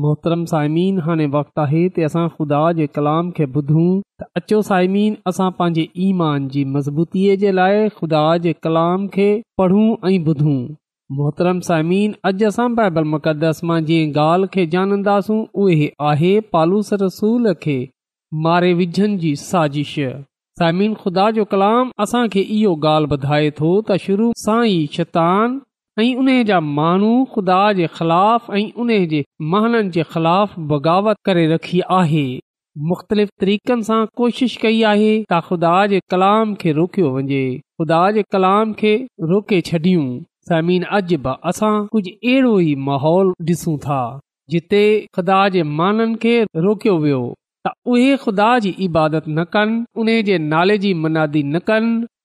मोहतरम साइमिन हाणे वक़्तु आहे त असां ख़ुदा जे कलाम खे ॿुधूं त अचो साइमिन असां पंहिंजे ईमान जी मज़बूतीअ जे लाइ ख़ुदा जे कलाम खे पढ़ूं ऐं ॿुधूं मोहतरम साइमन अॼु असां बाइबल मुक़दस मां जंहिं ॻाल्हि खे ॼाणंदासूं उहे आहे पालूस रसूल खे मारे विझनि जी साज़िश साइमिन ख़ुदा जो कलाम असांखे इहो ॻाल्हि ॿुधाए थो त शुरू सां ई शैतान ऐं उन जा माण्हू ख़ुदा जे ख़िलाफ़ ऐं उन जे महाननि जे ख़िलाफ़ बग़ावत करे रखी आहे मुख़्तलिफ़ तरीक़नि सां कोशिश कई आहे त ख़ुदा जे कलाम खे रोकियो वञे ख़ुदा जे कलाम खे रोके छॾियूं समीन अॼु बि असां कुझु अहिड़ो ई माहौल ॾिसूं था जिते ख़ुदा जे माननि खे रोकियो वियो त उहे ख़ुदा जी इबादत न कनि उन जे नाले जी मनादी न कनि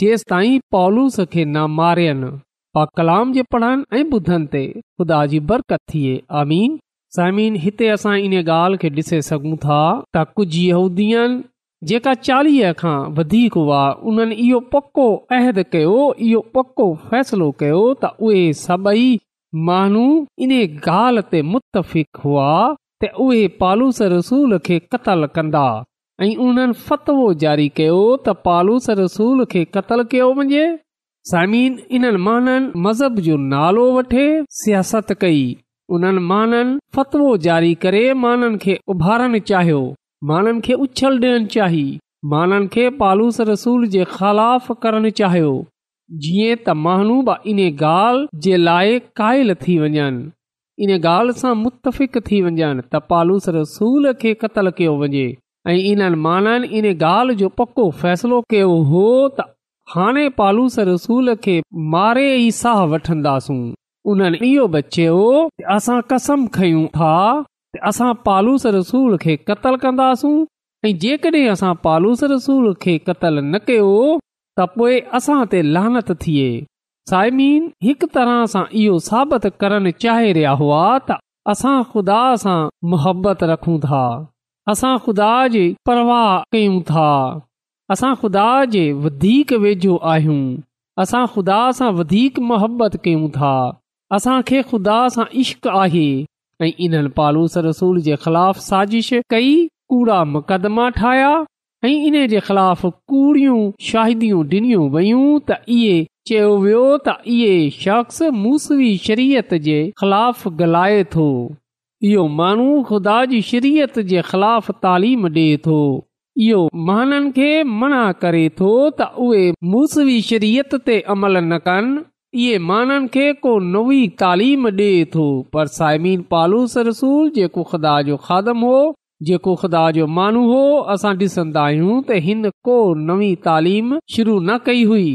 जेसिताई पूस खे मारियनि ऐं ॿुधनि ते ख़ुदा जी बरकतालो पको अहद कयो इहो पको फैसलो कयो त उहे सभई माण्हू इन ॻाल्हि ते पालूस रसूल खे क़तलु कंदा ऐं उन्हनि फ़तवो जारी कयो त पालूस रसूल खे क़त्लु कयो वञे समीन इन्हनि माननि मज़हब जो नालो वठे सियासत कई उन्हनि माननि फ़तवो जारी करे माननि खे उभारणु चाहियो माननि खे उछल ॾियणु चाही माननि खे पालूस रसूल जे ख़िलाफ़ करणु चाहियो जीअं त महानू बि इन ॻाल्हि जे लाइ क़ाइल थी वञनि इन ॻाल्हि सां मुतफ़िक़ थी वञनि त पालूस रसूल खे क़त्लु कयो वञे ऐं इन्हनि माननि इन ॻाल्हि जो पको फैसलो कयो हो त हाणे पालूस रसूल खे मारे ई साह वठंदासूं उन्हनि इहो बचियो असां कसम खयूं था त असां पालूस रसूल खे क़त्लु कंदासूं ऐं जेकॾहिं असां पालूस रसूल खे क़त्लु न कयो त पोइ असां ते लहानत थिए साइमीन हिकु तरह सां इहो साबित करणु चाहे रहिया हुआ त असां ख़ुदा सां मुहबत रखूं था असां ख़ुदा जे परवाह कयूं था असां ख़ुदा जे वधीक वेझो आहियूं असां ख़ुदा सां वधीक मोहबत कयूं था असांखे ख़ुदा सां इश्क़ आहे ऐं इन्हनि पालूस रसूल जे ख़िलाफ़ साज़िश कई कूड़ा मुक़दमा ठाहिया ऐं इन जे ख़िलाफ़ कूड़ियूं शाहिदियूं ॾिनियूं वयूं त इएं चयो वियो त इहे शख़्स मूसवी शरीयत जे ख़िलाफ़ ॻाल्हाए थो इहो माण्हू ख़ुदा जी शरीयत जे ख़िलाफ़ तालीम ॾे थो इहो माननि खे मना करे थो त उहे अमल न कनि इहे माननि खे को नवी तालीम ॾे थो पर साइमी पालूस रसूल जेको ख़ुदा जो खादम हो जेको ख़ुदा जो माण्हू हो असां ॾिसंदा आहियूं त हिन को नवी तालीम शुरू न कई हुई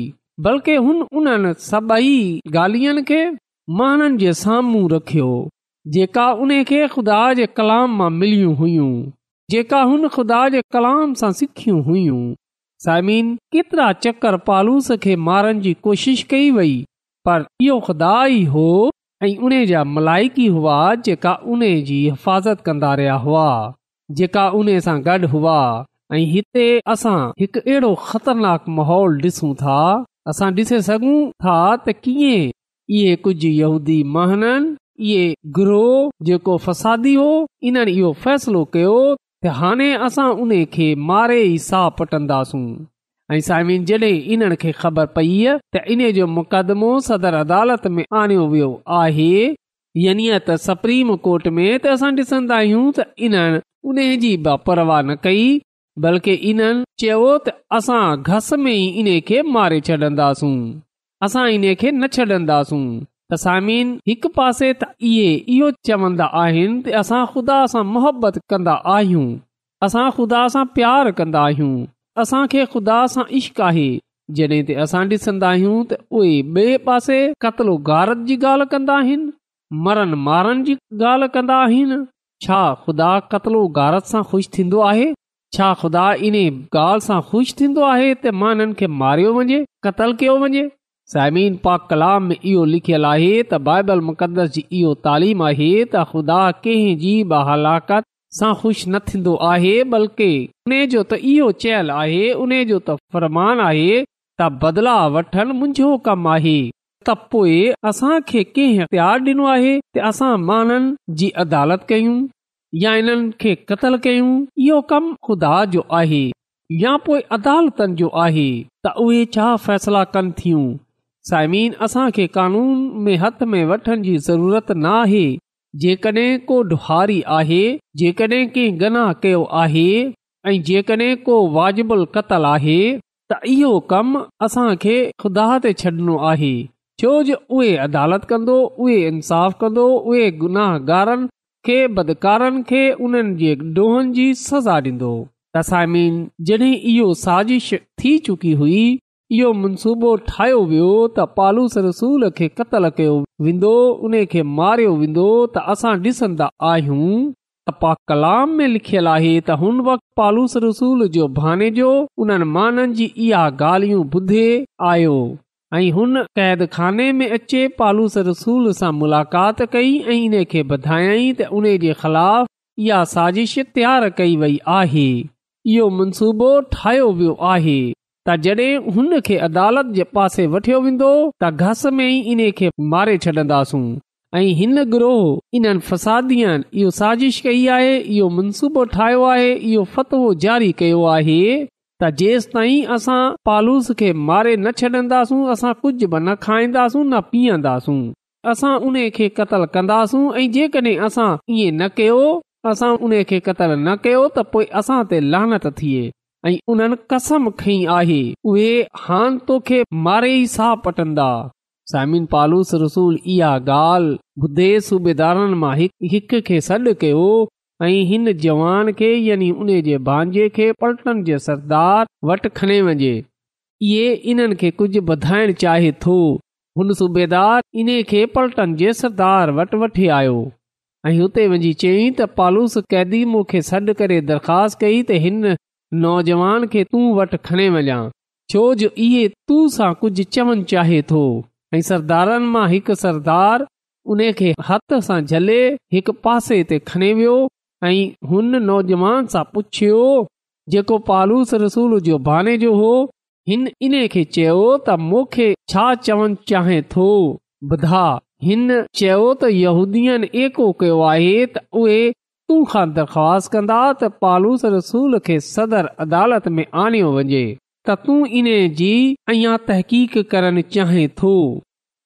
बल्कि हुन महननि जे साम्हूं रखियो जेका उन खे खुदा जे कलाम मां मिलियूं हुयूं जेका हुन ख़ुदा जे कलाम सां सिखियूं केतिरा चकर पालूस खे मारण जी कोशिश कई वई पर इहो खुदा ई हो ऐं उन जा मलाइकी हुआ जेका उन जी हिफ़ाज़त कंदा रहिया हुआ जेका उन सां गॾु हुआ ऐं हिते असां हिकु अहिड़ो ख़तरनाक माहौल ॾिसूं था असां ॾिसी सघूं था त कीअं इहे कुझु यहूदी महननि इन इहो फ़ैसिलो कयो अदालत में यानी त सुप्रीम कोर्ट में त असां ॾिसंदा आहियूं त इन उन जी बापरवाह न कई बल्कि इन्हनि चयो त असां घस में मारे छॾंदासूं असां इन खे न छॾंदासूं त सामीन हिकु पासे त इहे इहो चवंदा आहिनि त असां ख़ुदा सां मुहबत कंदा आहियूं असां ख़ुदा सां प्यार कंदा आहियूं असांखे ख़ुदा सां इश्क आहे जॾहिं असां ॾिसंदा आहियूं त उहे ॿिए पासे गारत जी ॻाल्हि कंदा आहिनि मरनि मारण जी ॻाल्हि कंदा आहिनि छा ख़ुदा कतलो गारत सां ख़ुशि थींदो आहे छा ख़ुदा इन ॻाल्हि सां ख़ुशि थींदो आहे त माननि खे मारियो वञे क़तलु कयो वञे साइमिन पाक कलाम में इहो लिखियल आहे त बाइबल मुक़दस जी इहो तालीम आहे त ख़ुदा कंहिं जी हलाकत सां ख़ुशि न थींदो आहे बल्कि इहो चयल आहे उन जो त फरमान आहे त बदलाउ वठनि मुंहिंजो कमु आहे त पोए असां डि॒नो आहे असां माननि जी अदालत कयूं या इन खे क़तलु कयूं इहो कमु ख़ुदा जो आहे या पोइ जो आहे त उहे छा फ़ैसला कनि थियूं साइमिन असांखे कानून में हथ में वठण जी ज़रूरत न आहे जेकॾहिं को ॾुहारी आहे जेकॾहिं को वाजिबुल क़तलु आहे त इहो कम असांखे खुदा ते छॾणो आहे छो जो उहे अदालत कंदो उहे इंसाफ़ कंदो उहे गुनाहगारनि खे बदकारनि खे उन्हनि जे सज़ा ॾींदो त साइमीन जॾहिं इहो साज़िश थी चुकी हुई इहो मनसूबो ठाहियो वियो त पालूस रसूल खे क़तलु कयो वेंदो उन खे मारियो वेंदो त असां डि॒संदा आहियूं त पाकलाम में लिखियलु आहे त हुन वक़्ति पालूस रसूल जो भाने जो उन्हनि माननि जी इहा ॻाल्हियूं ॿुधे आयो ऐं हुन क़ैद खाने में अचे पालूस रसूल सां मुलाक़ात कई ऐं इन खे ॿधायई त उन जे ख़िलाफ़ इहा साज़िश तयारु कई वई आहे इहो मनसूबो ठाहियो वियो आहे त जॾहिं हुन खे अदालत जे पासे वठियो वेंदो त घस में ई इन खे मारे छॾंदासूं ऐं हिन ग्रोह इन्हनि फ़सादीअ इहो साज़िश कई आहे इहो मनसूबो ठाहियो आहे इहो फ़तवो जारी कयो आहे त जेसि ताईं असां पालूस खे मारे न छॾंदासूं असां कुझु बि न खाईंदासूं न पीअंदासूं असां उन खे क़त्लु कंदासूं ऐं जेकॾहिं असां न कयो असां उन खे न कयो त पोइ असां ते थिए ऐं उन्हनि कसम खईं आहे उहे हान तोखे मारे ई साहु पटंदा सामिन पालूस रसूल इहा ॻाल्हि ॿुधे सूबेदारनि मां हिकु खे सॾु कयो ऐं हिन जवान खे यानी उन जे भांजे खे पलटन जे सरदार वटि खणी वञे इहे इन्हनि खे कुझु ॿधाइण चाहे थो हुन सूबेदार इन खे पलटन जे सरदार वटि वठी आयो ऐं उते वञी चयईं त पालूस कैदी मूंखे सॾु करे दरख़्वास्त कई त हिन नौजवान खे तूं वटि खणी वञा छो जो इहे तू सां कुझु चवण चाहे थो हिकु सरदार उन खे झले हिकु पासे ते खणी वियो ऐं हुन नौजवान सां पुछियो जेको पालूस रसूल जो बहाने जो हो हिन इन्हे चयो त मूंखे छा चवण चाहे थो ॿुधा हिन चयो त यहूदीअ कयो आहे त उहे तूं खां दरख़्वास्त कंदा त पालूस रसूल खे सदर अदालत में आणियो वञे त तूं जी तहक़ीक़ करणु चाहि थो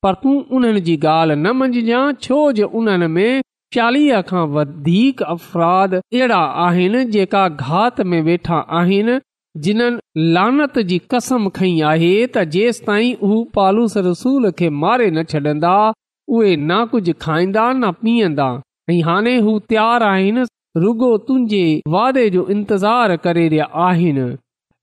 पर तूं उन्हनि जी ॻाल्हि न मंझिजांइ छो जो उन्हनि में चालीह खां वधीक अफ़राध अहिड़ा आहिनि जेका घात में वेठा आहिनि जिन्हनि लानत जी कसम खई आहे त जेस हू पालूस रसूल खे मारे न छॾंदा उहे न कुझ खाईंदा न पीअंदा ऐं हाणे हू तयार आहिनि रुगो तुंहिंजे वादे जो इंतज़ार करे रहिया आहिनि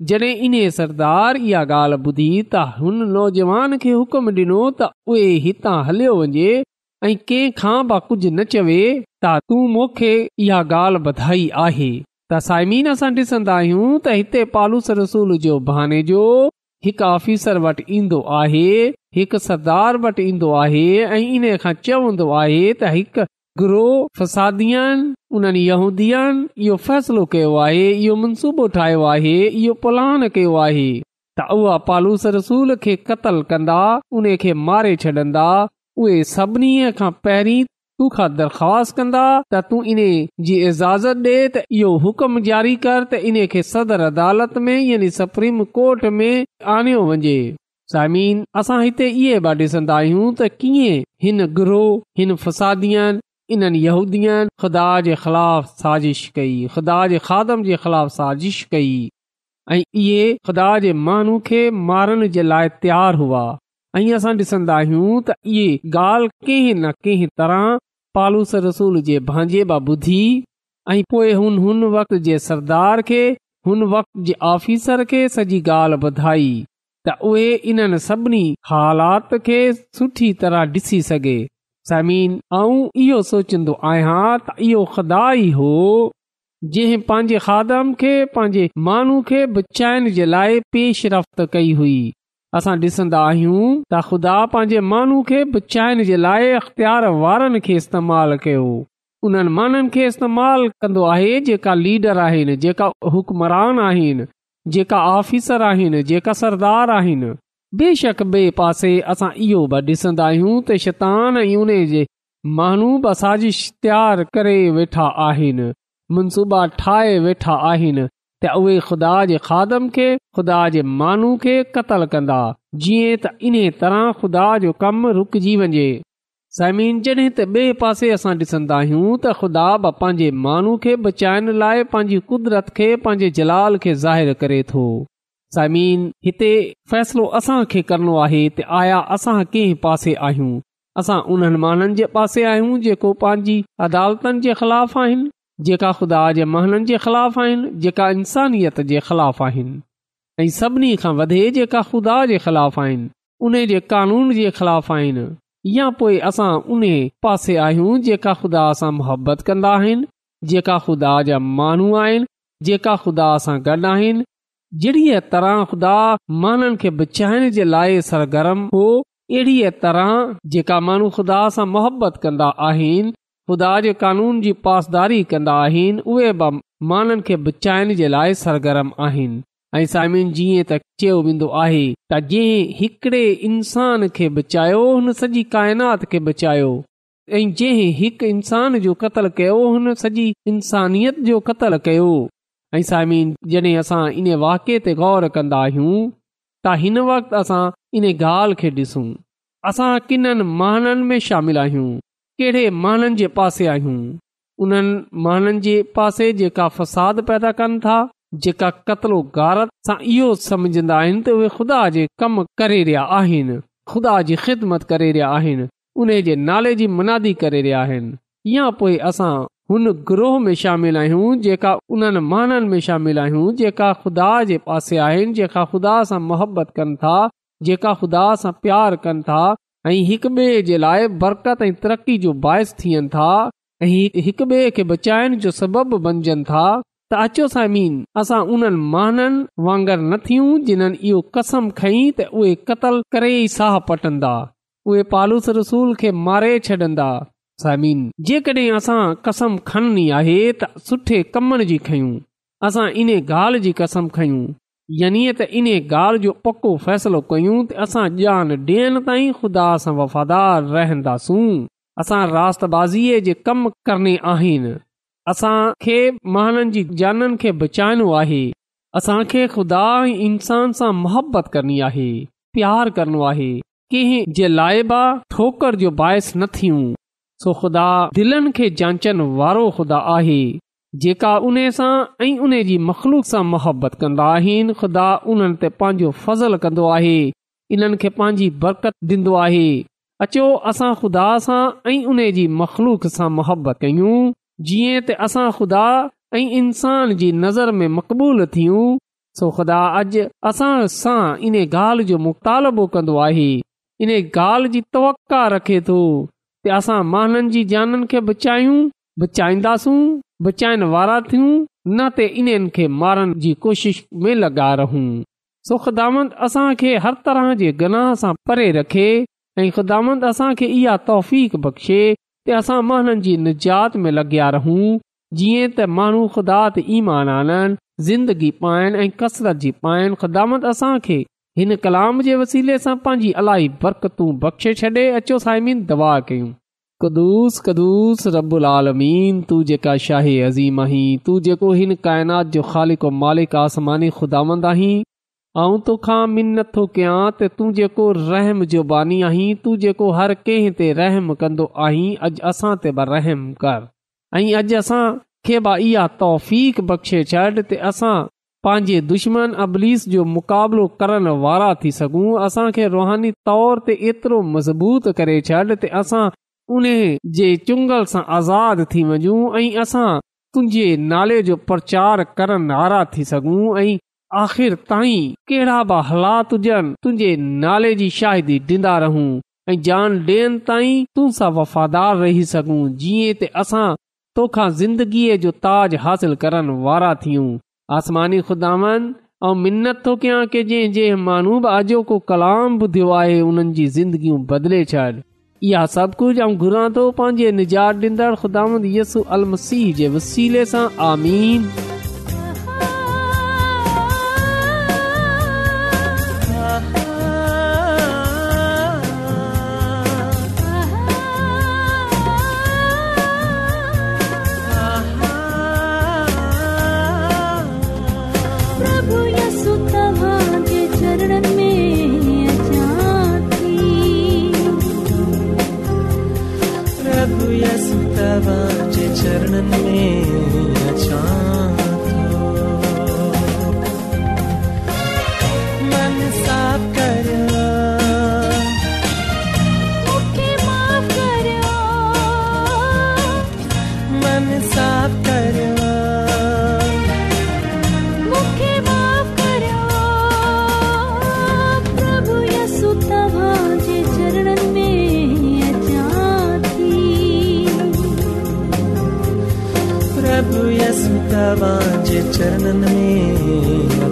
जॾहिं इन सरदार इहा ॻाल्हि ॿुधी तौजवान खे हुकुम ॾिनो त उहे हितां हलियो वञे ऐं कंहिं बि कुझु न चवे तूं मूंखे इहा ॻाल्हि ॿधाई आहे त साइमीन असां ॾिसंदा आहियूं त हिते पालूस रसूल जो बहाने जो हिकु ऑफिसर वटि ईंदो आहे हिकु सरदार वटि ईंदो आहे ऐं इन खां चवंदो आहे त हिकु ग्रोह फसादीन उन यहन इहो फ़ैसलो कयो आहे इहो मनसूबो ठाहियो आहे इहो पलान कयो आहे त उआ पालूस रसूल खे क़तल कंदा उन खे मारे छॾंदा उहे सभिनी खां पहरी तूखां दरख़्वास्त कंदा त तूं इन जी इजाज़त डे त इहो हुकम जारी कर त इन खे सदर अदालत में यानी सुप्रीम कोर्ट में आणियो वञे सामिन असां हिते इहे बि ॾिसन्दा आहियूं त कीअं हिन ग्रोह हिन फसादियन इन्हनि यहूदीअ ख़ुदा जे ख़िलाफ़ साज़िश कई खुदा जे खादम जे ख़िलाफ़ साज़िश कई ऐं इहे खुदा जे माण्हू खे मारण जे लाइ तयारु हुआ ऐं असां ॾिसंदा आहियूं त इहे ॻाल्हि कंहिं न कंहिं तरह पालूस रसूल जे भांजे मां ॿुधी ऐं पोइ हुन हुन वक़्त जे सरदार खे हुन वक़्त जे आफ़िसर खे सॼी ॻाल्हि ॿुधाई त उहे इन्हनि सभिनी हालात खे सुठी तरह ॾिसी सघे इहो सोचंदो आहियां त इहो खुदा ई हो पंहिंजे खाध खे पंहिंजे माण्हू खे बचाइण जे लाइ पेशरफ़्त कई हुई असां ॾिसंदा आहियूं त ख़ुदा पंहिंजे माण्हू खे बचाइण जे लाइ अख़्तियार वारनि खे इस्तेमालु कयो उन्हनि माननि खे इस्तेमालु कंदो आहे जेका लीडर आहिनि जेका हुकमरान आहिनि जेका आहिनि जेका सरदार आहिनि बेशक ॿिए पासे असां इहो बि डि॒सन्दा आहियूं त शतान यूने जे माण्हू बि साज़िश तयारु करे वेठा आहिनि मनसूबा ठाहे वेठा आहिनि त उहे ख़ुदा जे खादम खे ख़ुदा जे माण्हू खे क़तलु कंदा जीअं त इन तरह ख़ुदा जो कमु रुकजी वञे ज़मीन जॾहिं त ॿिए पासे असां डि॒संदा आहियूं त ख़ुदा पंहिंजे माण्हू खे बचाइण लाइ पंहिंजी कुदरत खे पंहिंजे जलाल खे ज़ाहिरु करे थो ज़मीन हिते फ़ैसिलो असांखे करणो आहे त आया असां कंहिं पासे आहियूं असां उन्हनि माण्हुनि जे पासे आहियूं जेको पंहिंजी अदालतनि जे ख़िलाफ़ आहिनि जेका खुदा जे महननि जे ख़िलाफ़ आहिनि जेका इंसानियत जे ख़िलाफ़ आहिनि ऐं सभिनी खां वधे जेका ख़ुदा जे ख़िलाफ़ आहिनि उन जे कानून जे ख़िलाफ़ आहिनि या पोइ असां उन पासे आहियूं जेका ख़ुदा सां मुहबत कंदा आहिनि जेका ख़ुदा जा माण्हू आहिनि जेका ख़ुदा सां गॾु आहिनि जहिड़ीअ तरह ख़ुदा माननि खे बचाइण जे लाइ सरगर्म हो अहिड़ीअ तरह जेका माण्हू ख़ुदा सां मुहबत कंदा आहिनि खुदा जे कानून जी पासदारी कंदा आहिनि उहे बि माननि खे बचाइण जे लाइ सरगर्म आहिनि ऐं साइन जीअं त चयो वेंदो आहे त जंहिं हिकड़े इंसान खे बचायो हुन सॼी काइनात खे बचायो ऐं जंहिं हिकु इंसान जो कतलु कयो हुन सॼी इंसानियत जो कतल कयो ऐं साइमीन जॾहिं असां इन वाक्य ते गौर कंदा आहियूं त हिन वक़्तु असां इन ॻाल्हि खे ॾिसूं असां किननि महाननि में शामिल आहियूं कहिड़े माननि जे पासे आहियूं उन्हनि माननि जे पासे जेका फसाद पैदा कनि था जेका क़तलो गारत सां इहो सम्झंदा आहिनि त उहे ख़ुदा जे कम करे रहिया आहिनि ख़ुदा जी ख़िदमत करे रहिया आहिनि उन जे नाले जी मनादी करे रहिया आहिनि या पोइ असां हुन ग्रोह में शामिल आहियूं जेका उन्हनि महाननि में शामिल आहियूं जेका ख़ुदा जे पासे आहिनि जेका ख़ुदा सां मुहबत कनि था जेका ख़ुदा सां प्यार कनि था ऐं हिक ॿिए जे लाइ बरकत ऐं तरक़ी जो बाहिस थियनि था ऐं हिक ॿिए खे बचाइण जो सबबु बणजनि था त अचो साइमीन असां उन्हनि महाननि वांगर न थियूं जिन्हनि इहो कसम खईं त उहे क़तल करे ई साह पटंदा उहे पालूस रसूल खे मारे छॾंदा ज़मीन जेकॾहिं असां कसम खणनी आहे त सुठे कमनि जी खयूं असां इन ॻाल्हि जी कसम खयूं यानि त इन ॻाल्हि जो पको फैसलो कयूं त असां ॼाण ॾियण ताईं ख़ुदा सां वफ़ादार रहंदासूं असां रातबाज़ीअ जे कम करणी आहिनि असां खे माननि जी जाननि खे बचाइणो आहे असांखे ख़ुदा इंसान सां मुहबत करणी आहे प्यारु करणो आहे कंहिं जे लाइबा ठोकर जो बाहिस न थियूं सो ख़ुदा दिलनि खे जांचण वारो ख़ुदा आहे जेका उन सां ऐं उन जी मख़लूक सां मुहबत कंदो आहिनि ख़ुदा उन्हनि ते पंहिंजो फज़लु कंदो आहे इन्हनि खे पंहिंजी बरकत ॾींदो आहे अचो असां ख़ुदा सां ऐं उन जी मख़लूक सां मुहबत कयूं जीअं त असां ख़ुदा ऐं इन्सान जी नज़र में मक़बूल थियूं ख़ुदा अॼु असां सां इन ॻाल्हि जो मुतालबो कंदो आहे इन ॻाल्हि जी तवका रखे थो के असां महननि जी जाननि खे बचायूं बचाईंदासूं बचाइण वारा थियूं न त इन्हनि खे मारण जी कोशिश में लॻा रहूं ख़ुदामंत असांखे हर तरह जे गनाह सां परे रखे ऐं ख़िदामंत असांखे इहा तौफ़ीक़ बख़्शे के असां महननि जी निजात में लॻिया रहूं जीअं त माण्हू ख़ुदा ते ईमान आननि ज़िंदगी पाइनि ऐं कसरत जी पाइनि ख़िदामत असांखे हिन कलाम जे वसीले सां पंहिंजी अलाई बरक़ू ब्शे छॾे अचो साइमीन दवा कयूं कदुूस कदुस रबुल आलमीन तूं जेका शाही अज़ीम आहीं तूं जेको हिन काइनात जो ख़ालिक मालिक आसमानी खुदांद आहीं आऊं तोखां मिनथ कयां त तूं जेको रहम जो बानी आहीं तू जेको हर कंहिं ते रहम कंदो आहीं अॼु असां ते बि रहम कर ऐं अॼु असांखे बि इहा तौफ़ बख़्शे छॾ ते असां पंहिंजे दुश्मन अबलीस जो मुक़ाबिलो करण वारा थी सघूं असां खे रुहानी तौर ते एतिरो मज़बूत करे छॾ ते असां उन जे चुंगल सां आज़ाद थी वञू ऐं असां तुंहिंजे नाले जो प्रचार करण वारा थी सघूं ऐं आख़िर ताईं कहिड़ा बि हालात हुजनि तुंहिंजे नाले जी शाहिदी डि॒ंदा रहूं ऐं जान डि॒यनि ताईं वफ़ादार रही सघूं जीअं तोखा ज़िंदगीअ जो ताज हासिल करण वारा थियूं आसमानी ख़ुदान ऐं मिनत थो कयां की जंहिं जंहिं माण्हू आजो को कलाम ॿुधियो आहे हुननि जी ज़िंदगियूं बदिले छॾ इहा सभु कुझु घुरां थो पंहिंजे निजात ख़ुदा जे वसीले सां आमीन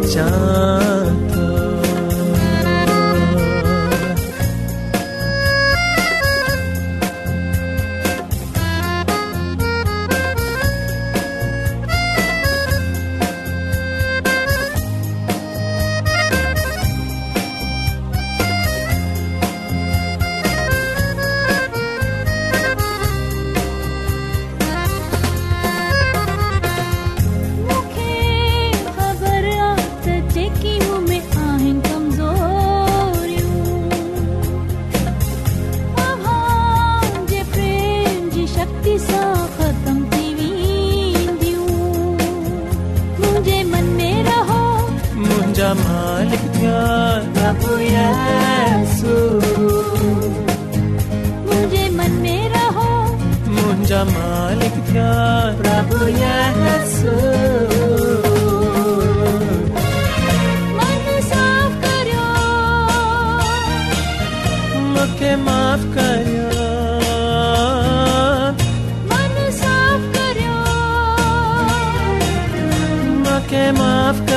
想。Malik Ya Prabhu Ya Yesu Man saaf karyo Mukhe maaf karyo Man saaf karyo Mukhe maaf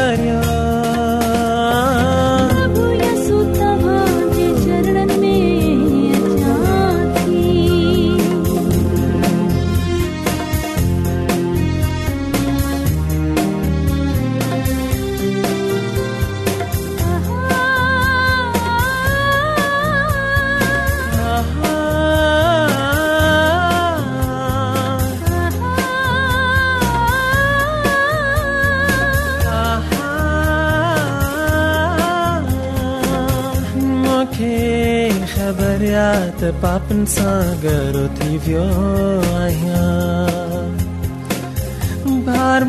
त पापनि सां गो थी वियो आहियां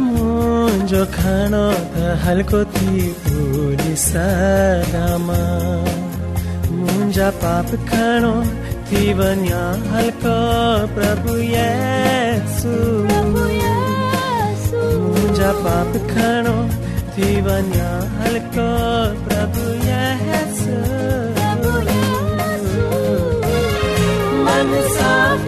मुंहिंजो खणो त हलको थी पूरी सलाम पाप खणो थी वञा हलको प्रभु या पाप खणो थी वञा हलको साफ़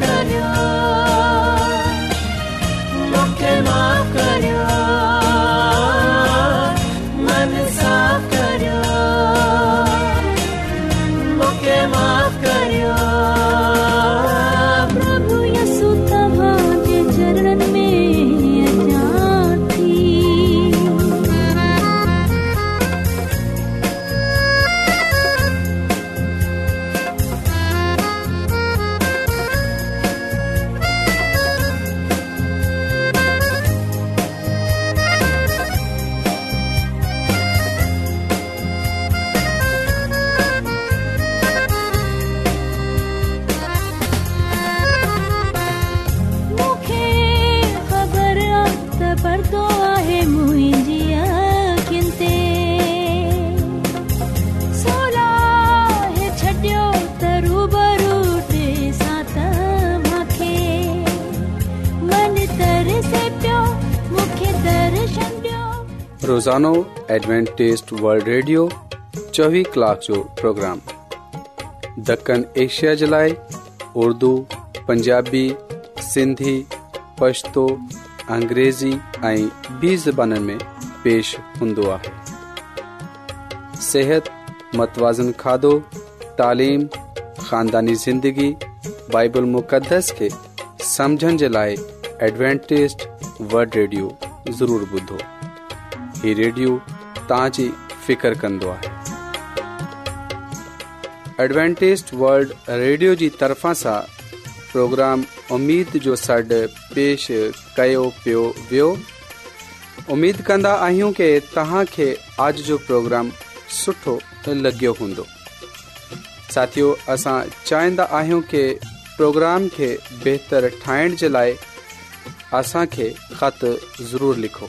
ज़ोनो एडवेंटेज़ वल्ड ریڈیو चोवीह کلاک جو پروگرام دکن ایشیا جلائے اردو پنجابی سندھی پشتو पछतो अंग्रेज़ी ऐं बि میں پیش पेश हूंदो متوازن सिहत मतवाज़न खाधो زندگی ख़ानदानी ज़िंदगी बाइबल मुक़दस खे समुझण जे लाइ एडवेंटेज़ हीउ रेडियो तव्हांजी फिकिर कंदो आहे वल्ड रेडियो जी तरफ़ा پروگرام प्रोग्राम جو जो सॾु पेशि कयो पियो वियो उमेद कि तव्हांखे जो प्रोग्राम सुठो लॻियो हूंदो साथियो असां चाहिंदा कि प्रोग्राम खे बहितरु ठाहिण जे लाइ असांखे ख़तु ज़रूरु लिखो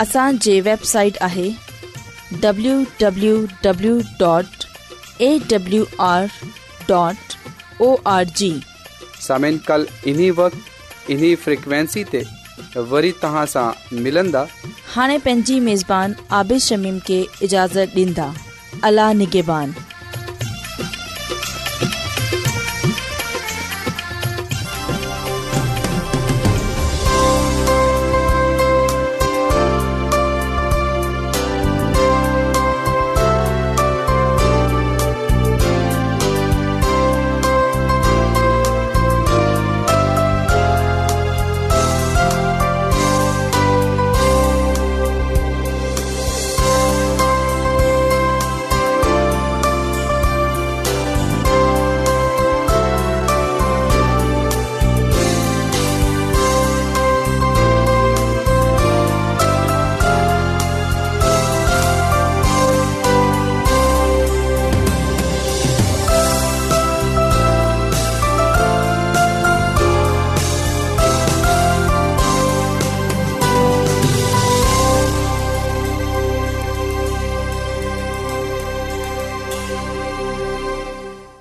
असांजे वेबसाइट आहे हाणे पंहिंजी عابد आबिशमीम खे اجازت ॾींदा अला निगिबान